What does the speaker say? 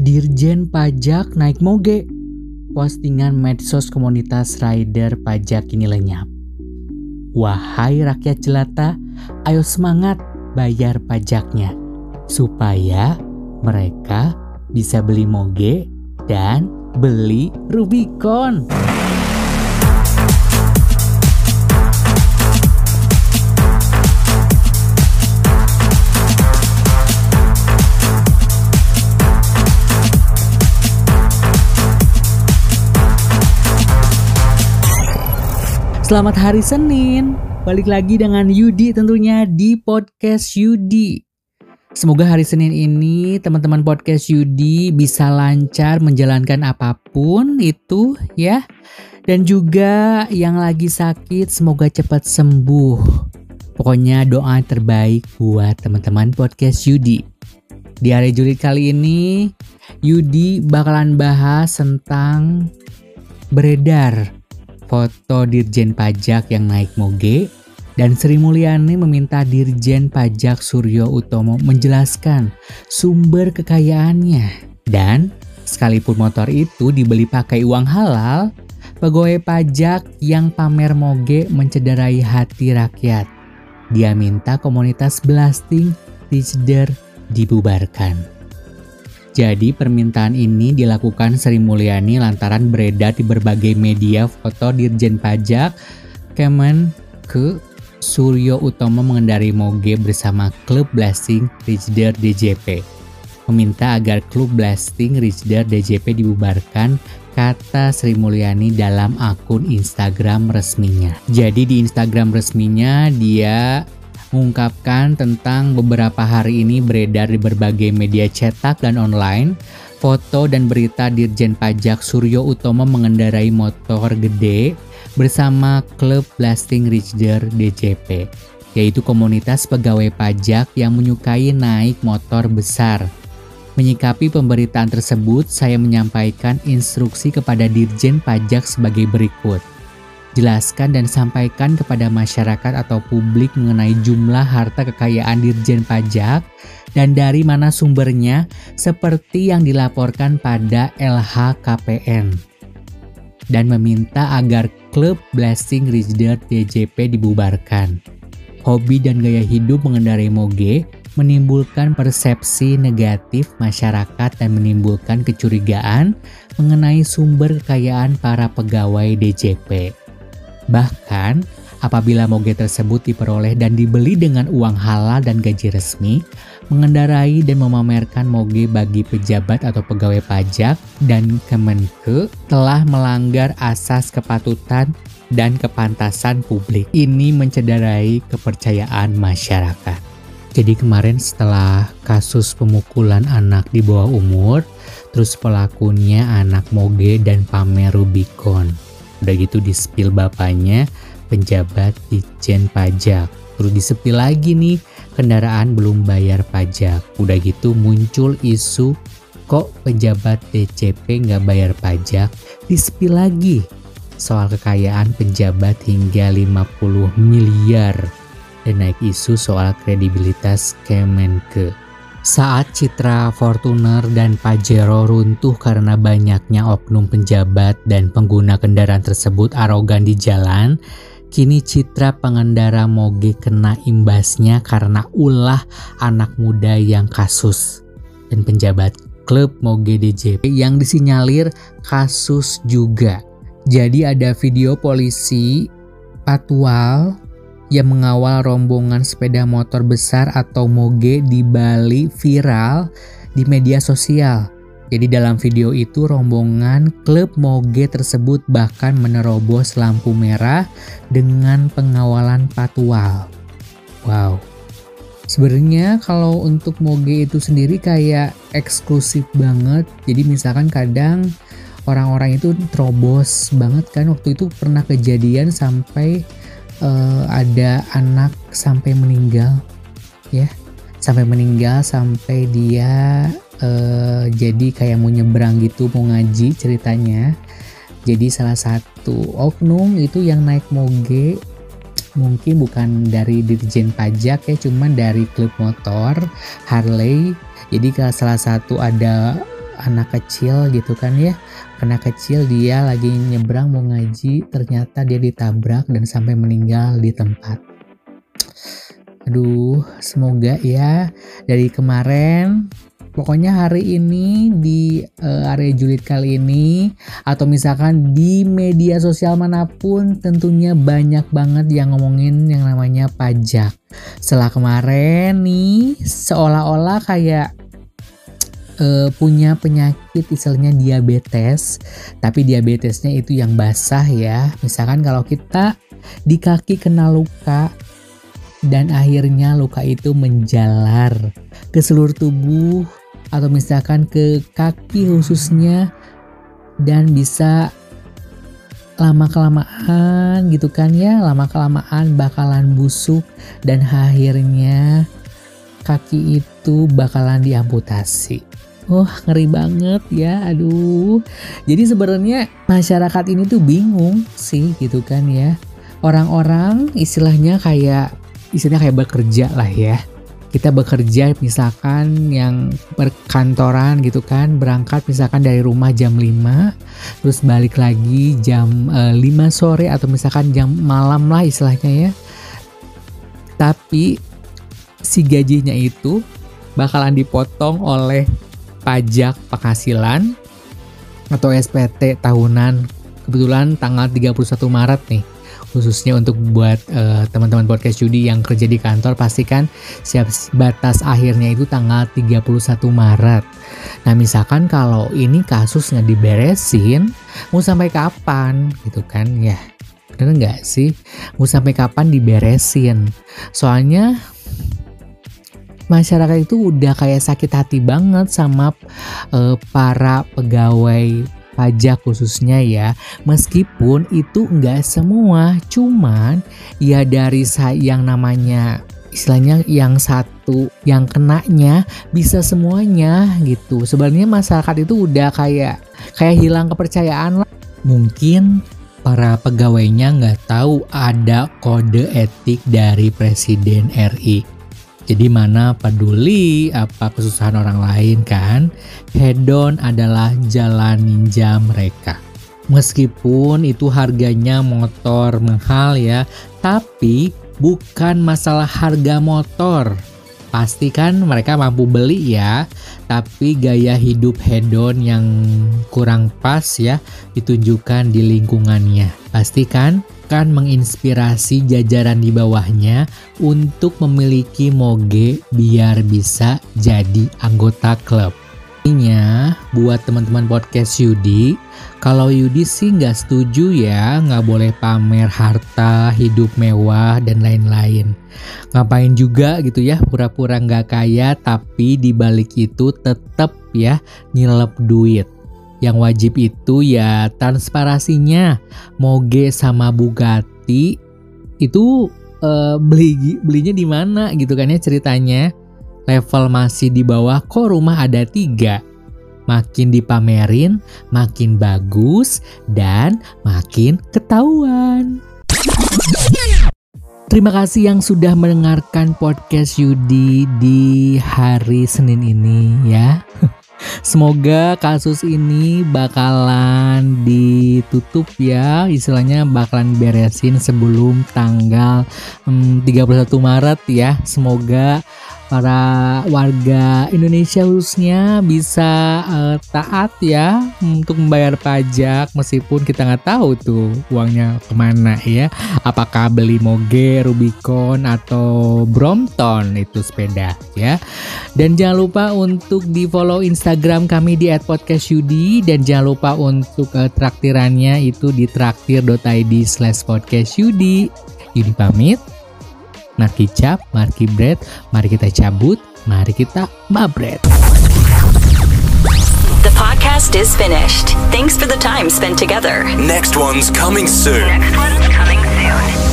Dirjen Pajak naik moge. Postingan medsos komunitas rider pajak ini lenyap. Wahai rakyat jelata, ayo semangat bayar pajaknya supaya mereka bisa beli moge dan beli Rubicon. Selamat hari Senin. Balik lagi dengan Yudi tentunya di podcast Yudi. Semoga hari Senin ini teman-teman podcast Yudi bisa lancar menjalankan apa pun itu ya. Dan juga yang lagi sakit semoga cepat sembuh. Pokoknya doa terbaik buat teman-teman podcast Yudi. Di hari Juli kali ini Yudi bakalan bahas tentang beredar foto Dirjen Pajak yang naik moge dan Sri Mulyani meminta Dirjen Pajak Suryo Utomo menjelaskan sumber kekayaannya. Dan sekalipun motor itu dibeli pakai uang halal, pegawai pajak yang pamer moge mencederai hati rakyat. Dia minta komunitas blasting Rijder dibubarkan. Jadi permintaan ini dilakukan Sri Mulyani lantaran beredar di berbagai media foto Dirjen Pajak Kemen ke Suryo Utomo mengendari moge bersama klub blasting Rijder DJP. Meminta agar klub blasting Rijder DJP dibubarkan kata Sri Mulyani dalam akun Instagram resminya. Jadi di Instagram resminya dia mengungkapkan tentang beberapa hari ini beredar di berbagai media cetak dan online foto dan berita Dirjen Pajak Suryo Utomo mengendarai motor gede bersama klub Blasting Rijder DJP, yaitu komunitas pegawai pajak yang menyukai naik motor besar. Menyikapi pemberitaan tersebut, saya menyampaikan instruksi kepada Dirjen Pajak sebagai berikut jelaskan dan sampaikan kepada masyarakat atau publik mengenai jumlah harta kekayaan Dirjen Pajak dan dari mana sumbernya seperti yang dilaporkan pada LHKPN dan meminta agar klub Blessing Rijder DJP dibubarkan. Hobi dan gaya hidup mengendarai moge menimbulkan persepsi negatif masyarakat dan menimbulkan kecurigaan mengenai sumber kekayaan para pegawai DJP. Bahkan, apabila moge tersebut diperoleh dan dibeli dengan uang halal dan gaji resmi, mengendarai dan memamerkan moge bagi pejabat atau pegawai pajak dan Kemenke telah melanggar asas kepatutan dan kepantasan publik. Ini mencederai kepercayaan masyarakat. Jadi kemarin setelah kasus pemukulan anak di bawah umur, terus pelakunya anak moge dan pamer Rubicon. Udah gitu di spill bapaknya penjabat Ditjen Pajak. Terus disepil lagi nih kendaraan belum bayar pajak. Udah gitu muncul isu kok pejabat DCP nggak bayar pajak. Disepil lagi soal kekayaan penjabat hingga 50 miliar dan naik isu soal kredibilitas Kemenke. Saat citra Fortuner dan Pajero runtuh karena banyaknya oknum penjabat dan pengguna kendaraan tersebut arogan di jalan, kini citra pengendara moge kena imbasnya karena ulah anak muda yang kasus dan penjabat klub moge DJP yang disinyalir kasus juga. Jadi ada video polisi patwal yang mengawal rombongan sepeda motor besar atau moge di Bali viral di media sosial. Jadi dalam video itu rombongan klub moge tersebut bahkan menerobos lampu merah dengan pengawalan patwal. Wow. Sebenarnya kalau untuk moge itu sendiri kayak eksklusif banget. Jadi misalkan kadang orang-orang itu terobos banget kan waktu itu pernah kejadian sampai uh, ada anak sampai meninggal ya. Sampai meninggal sampai dia uh, jadi kayak mau nyebrang gitu mau ngaji ceritanya. Jadi salah satu oknum itu yang naik moge mungkin bukan dari dirjen pajak ya cuman dari klub motor Harley. Jadi salah satu ada anak kecil gitu kan ya anak kecil dia lagi nyebrang mau ngaji ternyata dia ditabrak dan sampai meninggal di tempat aduh semoga ya dari kemarin pokoknya hari ini di uh, area julid kali ini atau misalkan di media sosial mana pun tentunya banyak banget yang ngomongin yang namanya pajak. Setelah kemarin nih seolah-olah kayak uh, punya penyakit istilahnya diabetes, tapi diabetesnya itu yang basah ya. Misalkan kalau kita di kaki kena luka dan akhirnya luka itu menjalar ke seluruh tubuh atau misalkan ke kaki khususnya dan bisa lama kelamaan gitu kan ya lama kelamaan bakalan busuk dan akhirnya kaki itu bakalan diamputasi Wah oh, ngeri banget ya aduh. Jadi sebenarnya masyarakat ini tuh bingung sih gitu kan ya. Orang-orang istilahnya kayak istilahnya kayak bekerja lah ya. Kita bekerja misalkan yang perkantoran gitu kan berangkat misalkan dari rumah jam 5 terus balik lagi jam uh, eh, 5 sore atau misalkan jam malam lah istilahnya ya. Tapi si gajinya itu bakalan dipotong oleh pajak penghasilan atau SPT tahunan kebetulan tanggal 31 Maret nih khususnya untuk buat uh, teman-teman podcast judi yang kerja di kantor pastikan siap batas akhirnya itu tanggal 31 Maret. Nah misalkan kalau ini kasus nggak diberesin, mau sampai kapan gitu kan ya? Bener nggak sih? Mau sampai kapan diberesin? Soalnya masyarakat itu udah kayak sakit hati banget sama uh, para pegawai pajak khususnya ya. Meskipun itu enggak semua cuman ya dari yang namanya istilahnya yang satu yang kenanya bisa semuanya gitu. Sebenarnya masyarakat itu udah kayak kayak hilang kepercayaan lah. Mungkin para pegawainya nggak tahu ada kode etik dari presiden RI jadi mana peduli apa kesusahan orang lain kan? Hedon adalah jalan ninja mereka. Meskipun itu harganya motor mahal ya, tapi bukan masalah harga motor. Pastikan mereka mampu beli ya, tapi gaya hidup hedon yang kurang pas ya ditunjukkan di lingkungannya. Pastikan akan menginspirasi jajaran di bawahnya untuk memiliki moge biar bisa jadi anggota klub. Intinya buat teman-teman podcast Yudi, kalau Yudi sih nggak setuju ya nggak boleh pamer harta, hidup mewah dan lain-lain. Ngapain juga gitu ya pura-pura nggak kaya tapi dibalik itu tetap ya nyelep duit yang wajib itu ya transparasinya. Moge sama Bugatti itu uh, beli belinya di mana gitu kan ya ceritanya. Level masih di bawah kok rumah ada tiga. Makin dipamerin, makin bagus, dan makin ketahuan. Terima kasih yang sudah mendengarkan podcast Yudi di hari Senin ini ya. Semoga kasus ini bakalan ditutup ya, istilahnya bakalan beresin sebelum tanggal hmm, 31 Maret ya. Semoga para warga Indonesia khususnya bisa uh, taat ya untuk membayar pajak meskipun kita nggak tahu tuh uangnya ke mana ya. Apakah beli moge Rubicon atau Brompton itu sepeda ya. Dan jangan lupa untuk di follow Instagram kami di @podcastyudi dan jangan lupa untuk uh, traktirannya itu di traktir.id slash podcastyudi Yudi pamit Mari cap, mari bread, mari kita cabut, mari kita mabret. The podcast is finished. Thanks for the time spent together. Next one's coming soon. Next one's coming soon.